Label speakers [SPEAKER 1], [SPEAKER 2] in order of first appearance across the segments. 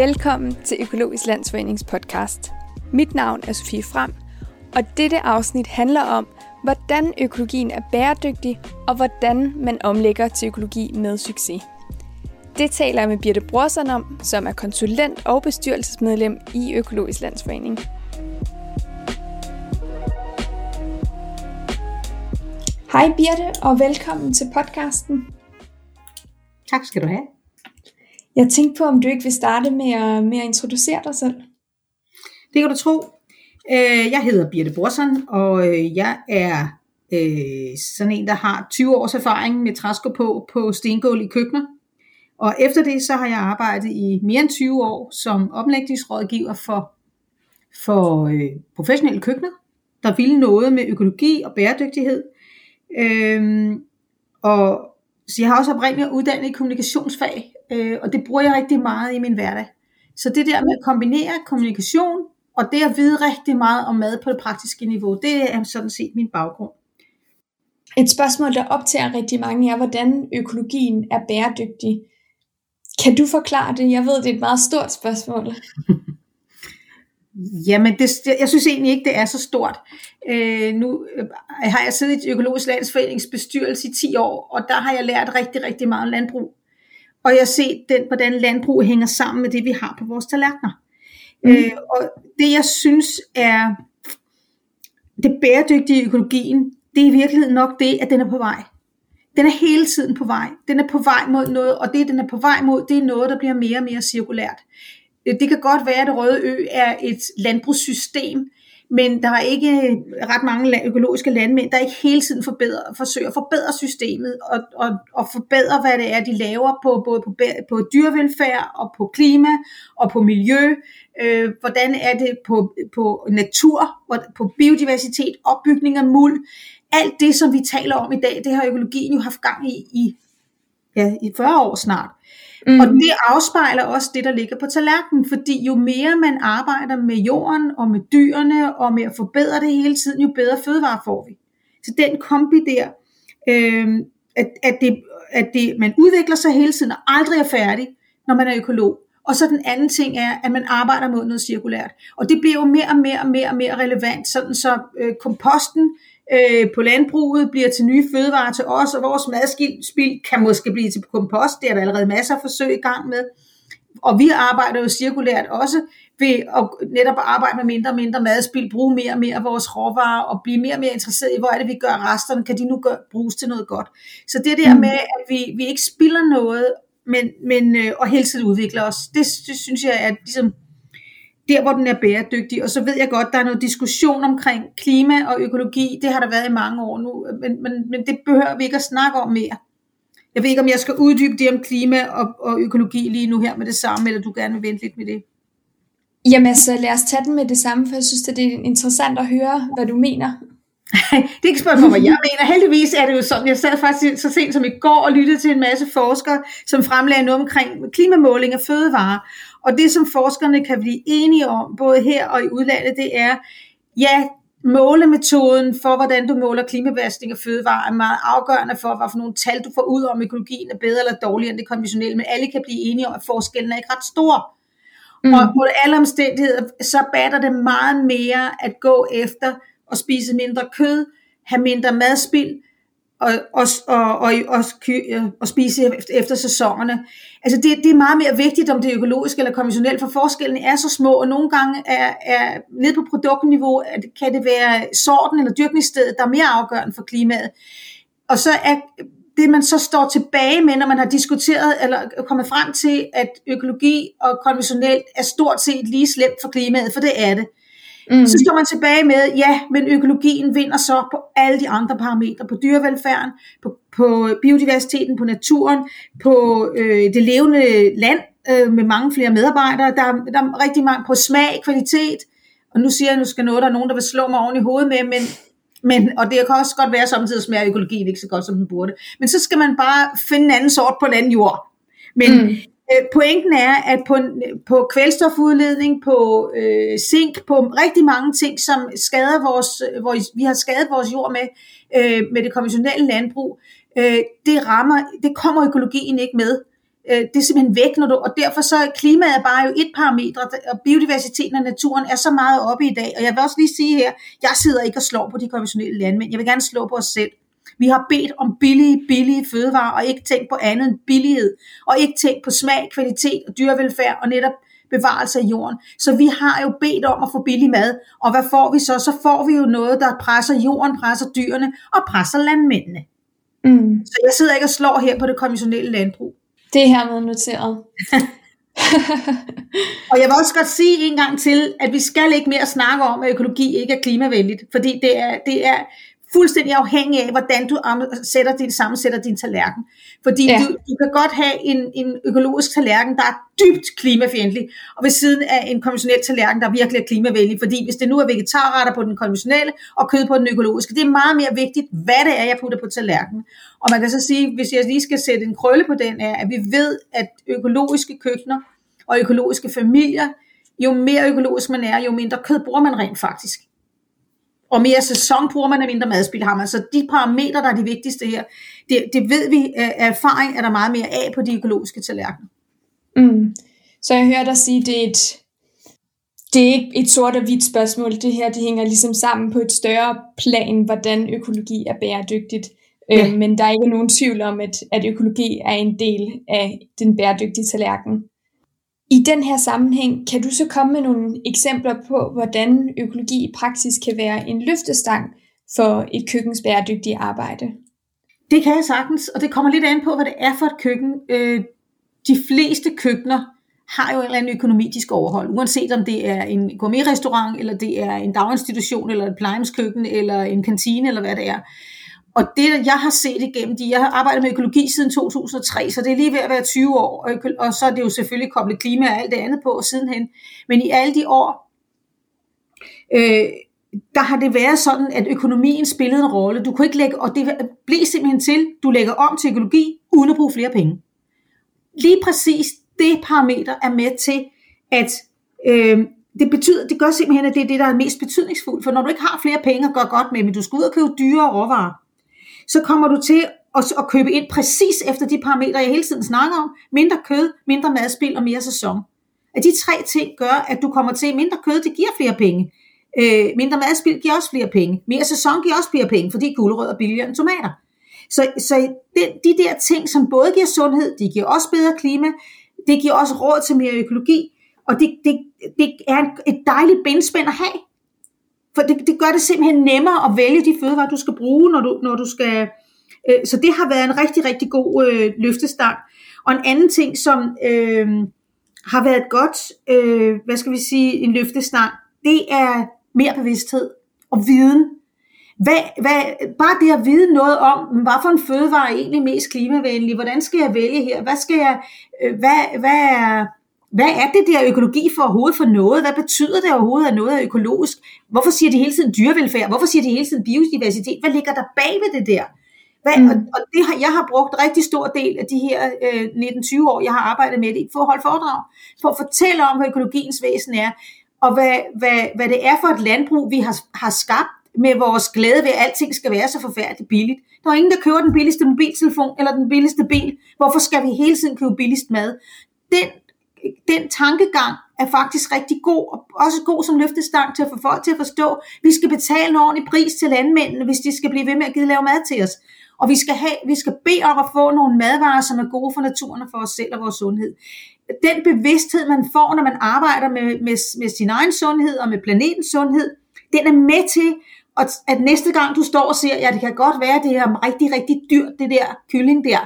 [SPEAKER 1] Velkommen til Økologisk Landsforenings podcast. Mit navn er Sofie Frem, og dette afsnit handler om, hvordan økologien er bæredygtig, og hvordan man omlægger til økologi med succes. Det taler jeg med Birte Brorsen om, som er konsulent og bestyrelsesmedlem i Økologisk Landsforening. Hej Birte, og velkommen til podcasten.
[SPEAKER 2] Tak skal du have.
[SPEAKER 1] Jeg tænkte på, om du ikke vil starte med at, med at introducere dig selv.
[SPEAKER 2] Det kan du tro. Øh, jeg hedder Birte Borsen, og øh, jeg er øh, sådan en, der har 20 års erfaring med træsko på på stengulv i køkkener. Og efter det, så har jeg arbejdet i mere end 20 år som omlægningsrådgiver for, for professionelle køkkener, der ville noget med økologi og bæredygtighed. Øh, og så jeg har også oprindeligt uddannet i kommunikationsfag, øh, og det bruger jeg rigtig meget i min hverdag. Så det der med at kombinere kommunikation og det at vide rigtig meget om mad på det praktiske niveau, det er sådan set min baggrund.
[SPEAKER 1] Et spørgsmål, der optager rigtig mange, er, hvordan økologien er bæredygtig. Kan du forklare det? Jeg ved, det er et meget stort spørgsmål.
[SPEAKER 2] Jamen, det, jeg synes egentlig ikke, det er så stort. Øh, nu øh, har jeg siddet i Økologisk Landsforenings bestyrelse i 10 år, og der har jeg lært rigtig, rigtig meget om landbrug. Og jeg har set, den, hvordan landbrug hænger sammen med det, vi har på vores tallerkener. Mm. Øh, og det, jeg synes er det bæredygtige i økologien, det er i virkeligheden nok det, at den er på vej. Den er hele tiden på vej. Den er på vej mod noget, og det, den er på vej mod, det er noget, der bliver mere og mere cirkulært. Det, det kan godt være, at Røde Ø er et landbrugssystem, men der er ikke ret mange økologiske landmænd, der ikke hele tiden forbedrer, forsøger at forbedre systemet og, og, og forbedre, hvad det er, de laver på både på, på dyrevelfærd og på klima og på miljø. Øh, hvordan er det på, på natur, på biodiversitet, opbygning af muld. Alt det, som vi taler om i dag, det har økologien jo haft gang i i, ja, i 40 år snart. Mm. Og det afspejler også det, der ligger på tallerkenen, fordi jo mere man arbejder med jorden og med dyrene og med at forbedre det hele tiden, jo bedre fødevarer får vi. Så den kombi der, øh, at, at, det, at det, man udvikler sig hele tiden og aldrig er færdig, når man er økolog. Og så den anden ting er, at man arbejder mod noget cirkulært. Og det bliver jo mere og mere og mere og mere relevant, sådan så øh, komposten øh, på landbruget bliver til nye fødevarer til os, og vores madspil kan måske blive til kompost. Det er der allerede masser af forsøg i gang med. Og vi arbejder jo cirkulært også ved at netop arbejde med mindre og mindre madspil, bruge mere og mere af vores råvarer og blive mere og mere interesseret i, hvor er det, vi gør resterne, kan de nu gør, bruges til noget godt. Så det der mm. med, at vi, vi ikke spilder noget, men, men, øh, og hele tiden udvikler os, det, det synes jeg er ligesom der, hvor den er bæredygtig. Og så ved jeg godt, der er noget diskussion omkring klima og økologi. Det har der været i mange år nu, men, men, men det behøver vi ikke at snakke om mere. Jeg ved ikke, om jeg skal uddybe det om klima og, og økologi lige nu her med det samme, eller du gerne vil vente lidt med det.
[SPEAKER 1] Jamen så lad os tage den med det samme, for jeg synes, det er interessant at høre, hvad du mener
[SPEAKER 2] det er ikke spørgsmål, hvad jeg mener. Heldigvis er det jo sådan, jeg sad faktisk så sent som i går og lyttede til en masse forskere, som fremlagde noget omkring klimamåling af fødevarer. Og det, som forskerne kan blive enige om, både her og i udlandet, det er, ja, målemetoden for, hvordan du måler klimabelastning af fødevarer, er meget afgørende for, hvad for nogle tal du får ud om økologien er bedre eller dårligere end det konventionelle, men alle kan blive enige om, at forskellen er ikke ret stor. Mm. Og på alle omstændigheder, så batter det meget mere at gå efter at spise mindre kød, have mindre madspild, og, og, og, og, og, øh, og spise efter, sæsonerne. Altså det, det er meget mere vigtigt, om det er økologisk eller konventionelt, for forskellen er så små, og nogle gange er, er ned på produktniveau, at kan det være sorten eller dyrkningsstedet, der er mere afgørende for klimaet. Og så er det, man så står tilbage med, når man har diskuteret eller kommet frem til, at økologi og konventionelt er stort set lige slemt for klimaet, for det er det. Mm. Så står man tilbage med, ja, men økologien vinder så på alle de andre parametre, på dyrevelfærden, på, på biodiversiteten, på naturen, på øh, det levende land øh, med mange flere medarbejdere, der, der er rigtig mange på smag, kvalitet, og nu siger jeg, nu skal noget, der er nogen, der vil slå mig oven i hovedet med, men, men, og det kan også godt være samtidig, at smager økologi ikke så godt, som den burde. Men så skal man bare finde en anden sort på en anden jord. Men, mm. Øh, pointen er, at på, på kvælstofudledning, på øh, zink, på rigtig mange ting, som skader vores, hvor vi har skadet vores jord med, øh, med det konventionelle landbrug, øh, det rammer, det kommer økologien ikke med. øh, det er simpelthen væk, når du, og derfor så er klimaet bare jo et parametre, og biodiversiteten og naturen er så meget oppe i dag. Og jeg vil også lige sige her, jeg sidder ikke og slår på de konventionelle landmænd. Jeg vil gerne slå på os selv. Vi har bedt om billige, billige fødevarer, og ikke tænkt på andet end billighed, og ikke tænkt på smag, kvalitet og dyrevelfærd, og netop bevarelse af jorden. Så vi har jo bedt om at få billig mad, og hvad får vi så? Så får vi jo noget, der presser jorden, presser dyrene og presser landmændene. Mm. Så jeg sidder ikke og slår her på det konventionelle landbrug.
[SPEAKER 1] Det er hermed noteret.
[SPEAKER 2] og jeg vil også godt sige en gang til, at vi skal ikke mere snakke om, at økologi ikke er klimavenligt, fordi det er, det er fuldstændig afhængig af, hvordan du sætter din, sammensætter din tallerken. Fordi ja. du, du kan godt have en, en økologisk tallerken, der er dybt klimafjendtlig, og ved siden af en konventionel tallerken, der virkelig er klimavenlig. Fordi hvis det nu er vegetarretter på den konventionelle, og kød på den økologiske, det er meget mere vigtigt, hvad det er, jeg putter på tallerkenen. Og man kan så sige, hvis jeg lige skal sætte en krølle på den, er, at vi ved, at økologiske køkkener og økologiske familier, jo mere økologisk man er, jo mindre kød bruger man rent faktisk og mere sæson bruger man af mindre madspil har man. Så de parametre, der er de vigtigste her, det, det ved vi af erfaring, er der meget mere af på de økologiske tallerkener.
[SPEAKER 1] Mm. Så jeg hører dig sige, det er et, det er ikke et sort og hvidt spørgsmål. Det her det hænger ligesom sammen på et større plan, hvordan økologi er bæredygtigt. Ja. Øh, men der er ikke nogen tvivl om, at, at økologi er en del af den bæredygtige tallerken. I den her sammenhæng, kan du så komme med nogle eksempler på, hvordan økologi i praksis kan være en løftestang for et køkkens bæredygtige arbejde?
[SPEAKER 2] Det kan jeg sagtens, og det kommer lidt an på, hvad det er for et køkken. Øh, de fleste køkkener har jo en eller anden økonomi, de skal overholde, uanset om det er en gourmetrestaurant, eller det er en daginstitution, eller et plejehjemskøkken, eller en kantine, eller hvad det er. Og det, jeg har set igennem de, jeg har arbejdet med økologi siden 2003, så det er lige ved at være 20 år, og, og så er det jo selvfølgelig koblet klima og alt det andet på sidenhen. Men i alle de år, øh, der har det været sådan, at økonomien spillede en rolle. Du kunne ikke lægge, og det blev simpelthen til, du lægger om til økologi, uden at bruge flere penge. Lige præcis det parameter er med til, at øh, det betyder, det gør simpelthen, at det er det, der er mest betydningsfuldt. For når du ikke har flere penge at gøre godt med, men du skal ud og købe dyre råvarer, så kommer du til at, at købe ind præcis efter de parametre, jeg hele tiden snakker om. Mindre kød, mindre madspil og mere sæson. At de tre ting gør, at du kommer til mindre kød, det giver flere penge. Øh, mindre madspil giver også flere penge. Mere sæson giver også flere penge, fordi gulerødder er billigere end tomater. Så, så de, de der ting, som både giver sundhed, de giver også bedre klima, det giver også råd til mere økologi, og det, det, det er et dejligt benspænd at have. For det, det gør det simpelthen nemmere at vælge de fødevarer, du skal bruge, når du, når du skal... Øh, så det har været en rigtig, rigtig god øh, løftestang. Og en anden ting, som øh, har været godt, øh, hvad skal vi sige, en løftestang, det er mere bevidsthed og viden. Hvad, hvad, bare det at vide noget om, hvad for en fødevare er egentlig mest klimavenlig, hvordan skal jeg vælge her, hvad skal jeg, øh, hvad, hvad er, hvad er det der økologi for overhovedet for noget? Hvad betyder det overhovedet, at noget er økologisk? Hvorfor siger de hele tiden dyrevelfærd? Hvorfor siger de hele tiden biodiversitet? Hvad ligger der bag ved det der? Hvad, mm. og, og det har, jeg har brugt rigtig stor del af de her øh, 19-20 år, jeg har arbejdet med det, for at holde foredrag, for at fortælle om, hvad økologiens væsen er, og hvad, hvad, hvad det er for et landbrug, vi har, har skabt med vores glæde ved, at alting skal være så forfærdeligt billigt. Der er ingen, der køber den billigste mobiltelefon eller den billigste bil. Hvorfor skal vi hele tiden købe billigst mad? Den den tankegang er faktisk rigtig god, og også god som løftestang til at få folk til at forstå, at vi skal betale en ordentlig pris til landmændene, hvis de skal blive ved med at give lave mad til os. Og vi skal, have, vi skal bede om at få nogle madvarer, som er gode for naturen og for os selv og vores sundhed. Den bevidsthed, man får, når man arbejder med, med, med sin egen sundhed og med planetens sundhed, den er med til, at, at næste gang du står og siger, ja, det kan godt være, at det er rigtig, rigtig dyrt, det der kylling der,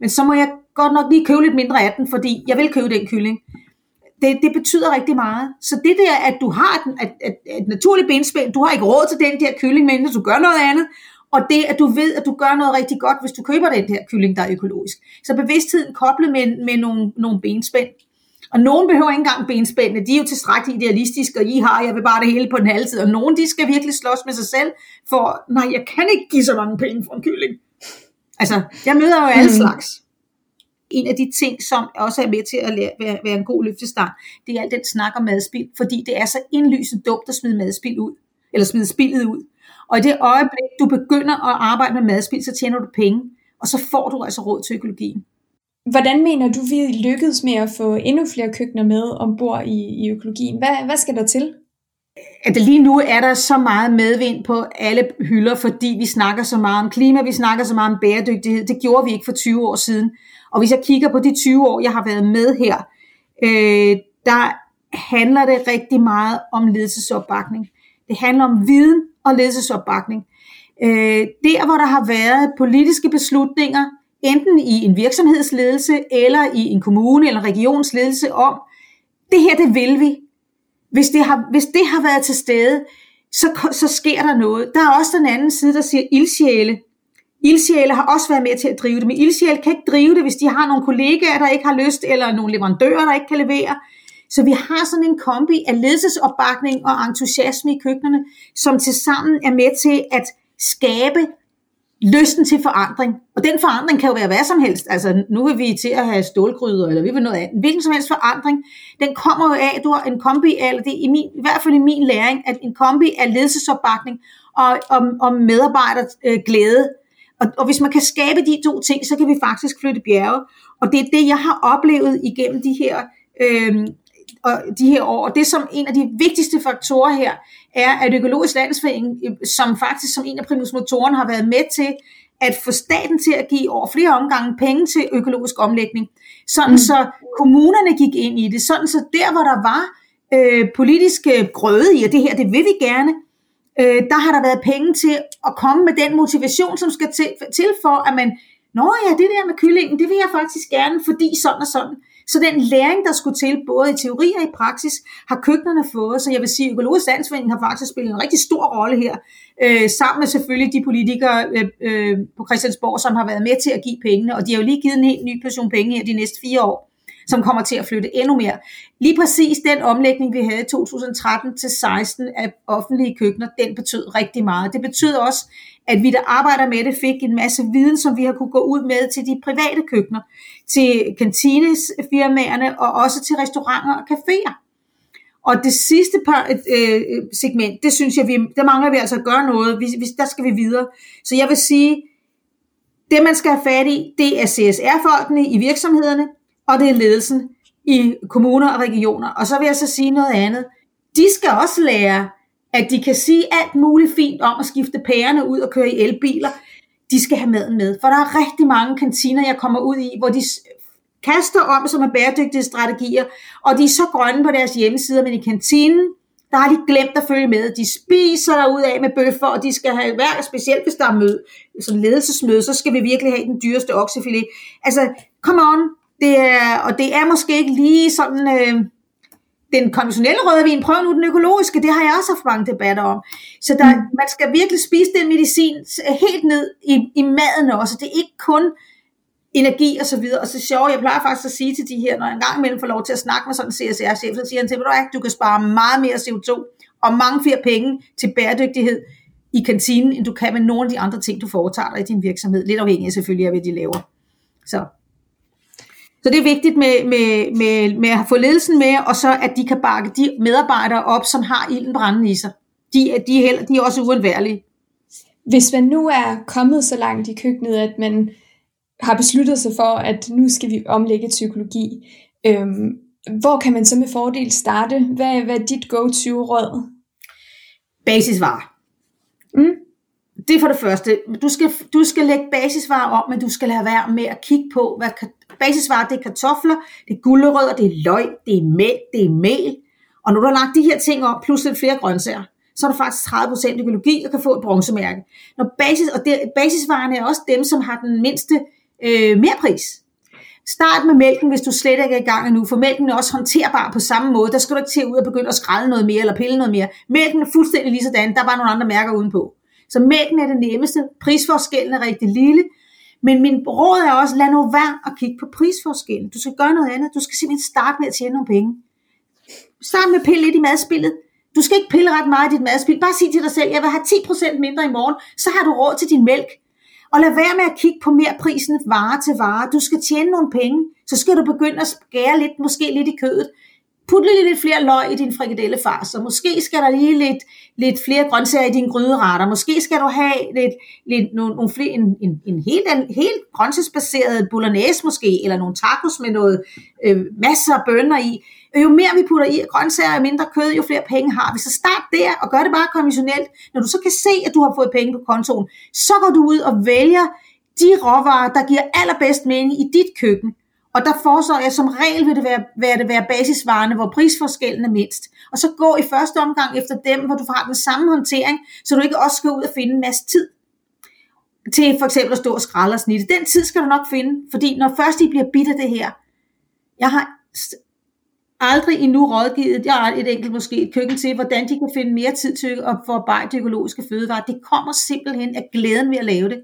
[SPEAKER 2] men så må jeg godt nok lige købe lidt mindre af den, fordi jeg vil købe den kylling. Det, det betyder rigtig meget. Så det der, at du har et, et, et, et naturligt benspænd, du har ikke råd til den der kylling, men du gør noget andet, og det, at du ved, at du gør noget rigtig godt, hvis du køber den der kylling, der er økologisk. Så bevidstheden koblet med, med nogle, nogle benspænd. Og nogen behøver ikke engang benspændene, de er jo tilstrækkeligt idealistiske, og I har, jeg vil bare det hele på den halve tid. Og nogen, de skal virkelig slås med sig selv, for nej, jeg kan ikke give så mange penge for en kylling. Altså, jeg møder jo alle mm. slags en af de ting, som også er med til at lære, være, være en god løftestang, det er al den snak om madspil, fordi det er så indlysende dumt at smide madspil ud, eller smide spillet ud. Og i det øjeblik, du begynder at arbejde med madspil, så tjener du penge, og så får du altså råd til økologien.
[SPEAKER 1] Hvordan mener du, vi lykkedes med at få endnu flere køkkener med ombord i, i økologien? Hvad, hvad skal der til?
[SPEAKER 2] At lige nu er der så meget medvind på alle hylder, fordi vi snakker så meget om klima, vi snakker så meget om bæredygtighed. Det gjorde vi ikke for 20 år siden. Og hvis jeg kigger på de 20 år, jeg har været med her, øh, der handler det rigtig meget om ledelsesopbakning. Det handler om viden og ledelsesopbakning. Øh, der, hvor der har været politiske beslutninger, enten i en virksomhedsledelse eller i en kommune eller regionsledelse om, det her, det vil vi. Hvis det har, hvis det har været til stede, så, så sker der noget. Der er også den anden side, der siger ildsjæle. Ildsjæle har også været med til at drive det, men ildsjæle kan ikke drive det, hvis de har nogle kollegaer, der ikke har lyst, eller nogle leverandører, der ikke kan levere. Så vi har sådan en kombi af ledelsesopbakning og entusiasme i køkkenerne, som tilsammen er med til at skabe lysten til forandring. Og den forandring kan jo være hvad som helst. Altså nu vil vi til at have stålgryder, eller vi vil noget andet. Hvilken som helst forandring, den kommer jo af, at du har en kombi af, eller det er i, min, i hvert fald i min læring, at en kombi af ledelsesopbakning og, og, og medarbejderglæde. Og, og hvis man kan skabe de to ting, så kan vi faktisk flytte bjerge. Og det er det, jeg har oplevet igennem de her øh, og de her år. Og det som en af de vigtigste faktorer her, er, at Økologisk Landsforening, som faktisk som en af primusmotorerne har været med til at få staten til at give over flere omgange penge til økologisk omlægning, sådan mm. så kommunerne gik ind i det, sådan så der, hvor der var øh, politiske grøde i, og det her, det vil vi gerne, øh, der har der været penge til at komme med den motivation, som skal til, til for, at man, nå ja, det der med kyllingen, det vil jeg faktisk gerne, fordi sådan og sådan. Så den læring, der skulle til, både i teori og i praksis, har køkkenerne fået. Så jeg vil sige, at Økologisk Landsforening har faktisk spillet en rigtig stor rolle her, øh, sammen med selvfølgelig de politikere øh, øh, på Christiansborg, som har været med til at give pengene. Og de har jo lige givet en helt ny portion penge her de næste fire år som kommer til at flytte endnu mere. Lige præcis den omlægning, vi havde i 2013 til 16 af offentlige køkkener, den betød rigtig meget. Det betød også, at vi, der arbejder med det, fik en masse viden, som vi har kunne gå ud med til de private køkkener, til kantinesfirmaerne og også til restauranter og caféer. Og det sidste par, øh, øh, segment, det synes jeg, vi, der mangler vi altså at gøre noget. Vi, vi, der skal vi videre. Så jeg vil sige, det man skal have fat i, det er CSR-folkene i virksomhederne, og det er ledelsen i kommuner og regioner. Og så vil jeg så sige noget andet. De skal også lære, at de kan sige alt muligt fint om at skifte pærerne ud og køre i elbiler. De skal have maden med. For der er rigtig mange kantiner, jeg kommer ud i, hvor de kaster om som er bæredygtige strategier, og de er så grønne på deres hjemmesider, men i kantinen, der har de glemt at følge med. De spiser derud af med bøffer, og de skal have hver, specielt hvis der er møde, som ledelsesmøde, så skal vi virkelig have den dyreste oksefilet. Altså, come on, det er, og det er måske ikke lige sådan øh, den konventionelle rødvin. Prøv nu den økologiske, det har jeg også haft mange debatter om. Så der, mm. man skal virkelig spise den medicin helt ned i, i maden også. Det er ikke kun energi og så videre. Og så sjovt, jeg plejer faktisk at sige til de her, når jeg engang imellem får lov til at snakke med sådan en CSR-chef, så siger han til mig, at du kan spare meget mere CO2 og mange flere penge til bæredygtighed i kantinen, end du kan med nogle af de andre ting, du foretager dig i din virksomhed. Lidt afhængig af selvfølgelig af, hvad de laver. Så så det er vigtigt med, med, med, med at få ledelsen med, og så at de kan bakke de medarbejdere op, som har ilden brændende i sig. De, de, er, heller, de er også uundværlige.
[SPEAKER 1] Hvis man nu er kommet så langt i køkkenet, at man har besluttet sig for, at nu skal vi omlægge til økologi, øhm, hvor kan man så med fordel starte? Hvad, hvad er dit go-to-råd?
[SPEAKER 2] Basisvarer. Mm. Det er for det første. Du skal, du skal lægge basisvarer om, men du skal lade være med at kigge på, hvad basisvarer, det er kartofler, det er gulerødder, det er løg, det er mælk, det er mel. Og når du har lagt de her ting op, plus lidt flere grøntsager, så er du faktisk 30% økologi og kan få et bronzemærke. Når basis, og det, basisvarerne er også dem, som har den mindste øh, merpris. Start med mælken, hvis du slet ikke er i gang endnu, for mælken er også håndterbar på samme måde. Der skal du ikke til at ud og begynde at skrælle noget mere eller pille noget mere. Mælken er fuldstændig lige sådan, der er bare nogle andre mærker udenpå. Så mælken er det nemmeste. Prisforskellen er rigtig lille, men min råd er også, lad nu være at kigge på prisforskellen. Du skal gøre noget andet. Du skal simpelthen starte med at tjene nogle penge. Start med at pille lidt i madspillet. Du skal ikke pille ret meget i dit madspil. Bare sig til dig selv, jeg vil have 10% mindre i morgen, så har du råd til din mælk. Og lad være med at kigge på mere prisen vare til vare. Du skal tjene nogle penge, så skal du begynde at skære lidt, måske lidt i kødet put lige lidt flere løg i din frikadellefars, så måske skal der lige lidt, lidt flere grøntsager i dine gryderetter, måske skal du have lidt, lidt nogle, nogle flere, en, en, en helt, en helt grøntsagsbaseret bolognese måske, eller nogle tacos med noget, øh, masser af bønner i. Jo mere vi putter i grøntsager og mindre kød, jo flere penge har vi. Så start der og gør det bare konventionelt. Når du så kan se, at du har fået penge på kontoen, så går du ud og vælger de råvarer, der giver allerbedst mening i dit køkken. Og der foreslår jeg, som regel vil det være, være, det være basisvarerne, hvor prisforskellen er mindst. Og så gå i første omgang efter dem, hvor du har den samme håndtering, så du ikke også skal ud og finde en masse tid til for eksempel at stå og skralde og snitte. Den tid skal du nok finde, fordi når først I bliver bidt af det her, jeg har aldrig endnu rådgivet, jeg har et enkelt måske et køkken til, hvordan de kan finde mere tid til at forarbejde økologiske fødevarer. Det kommer simpelthen af glæden ved at lave det.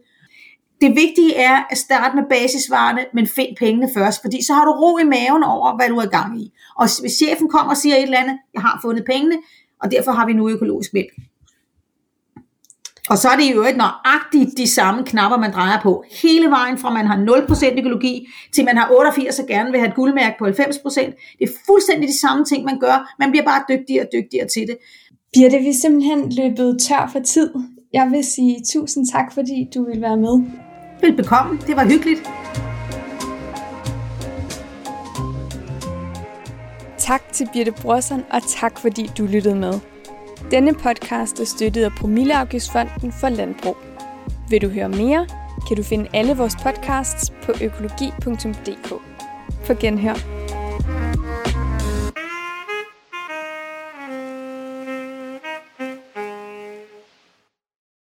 [SPEAKER 2] Det vigtige er at starte med basisvarerne, men find pengene først, fordi så har du ro i maven over, hvad du er gang i. Og hvis chefen kommer og siger et eller andet, jeg har fundet pengene, og derfor har vi nu økologisk mælk. Og så er det jo ikke nøjagtigt de samme knapper, man drejer på. Hele vejen fra man har 0% økologi, til man har 88 og gerne vil have et guldmærke på 90%. Det er fuldstændig de samme ting, man gør. Man bliver bare dygtigere og dygtigere til det.
[SPEAKER 1] Birte, vi er simpelthen løbet tør for tid. Jeg vil sige tusind tak, fordi du vil være med.
[SPEAKER 2] Velbekomme, det var hyggeligt.
[SPEAKER 1] Tak til Birte Brorsen, og tak fordi du lyttede med. Denne podcast er støttet af Promilleafgiftsfonden for Landbrug. Vil du høre mere, kan du finde alle vores podcasts på økologi.dk. For genhør.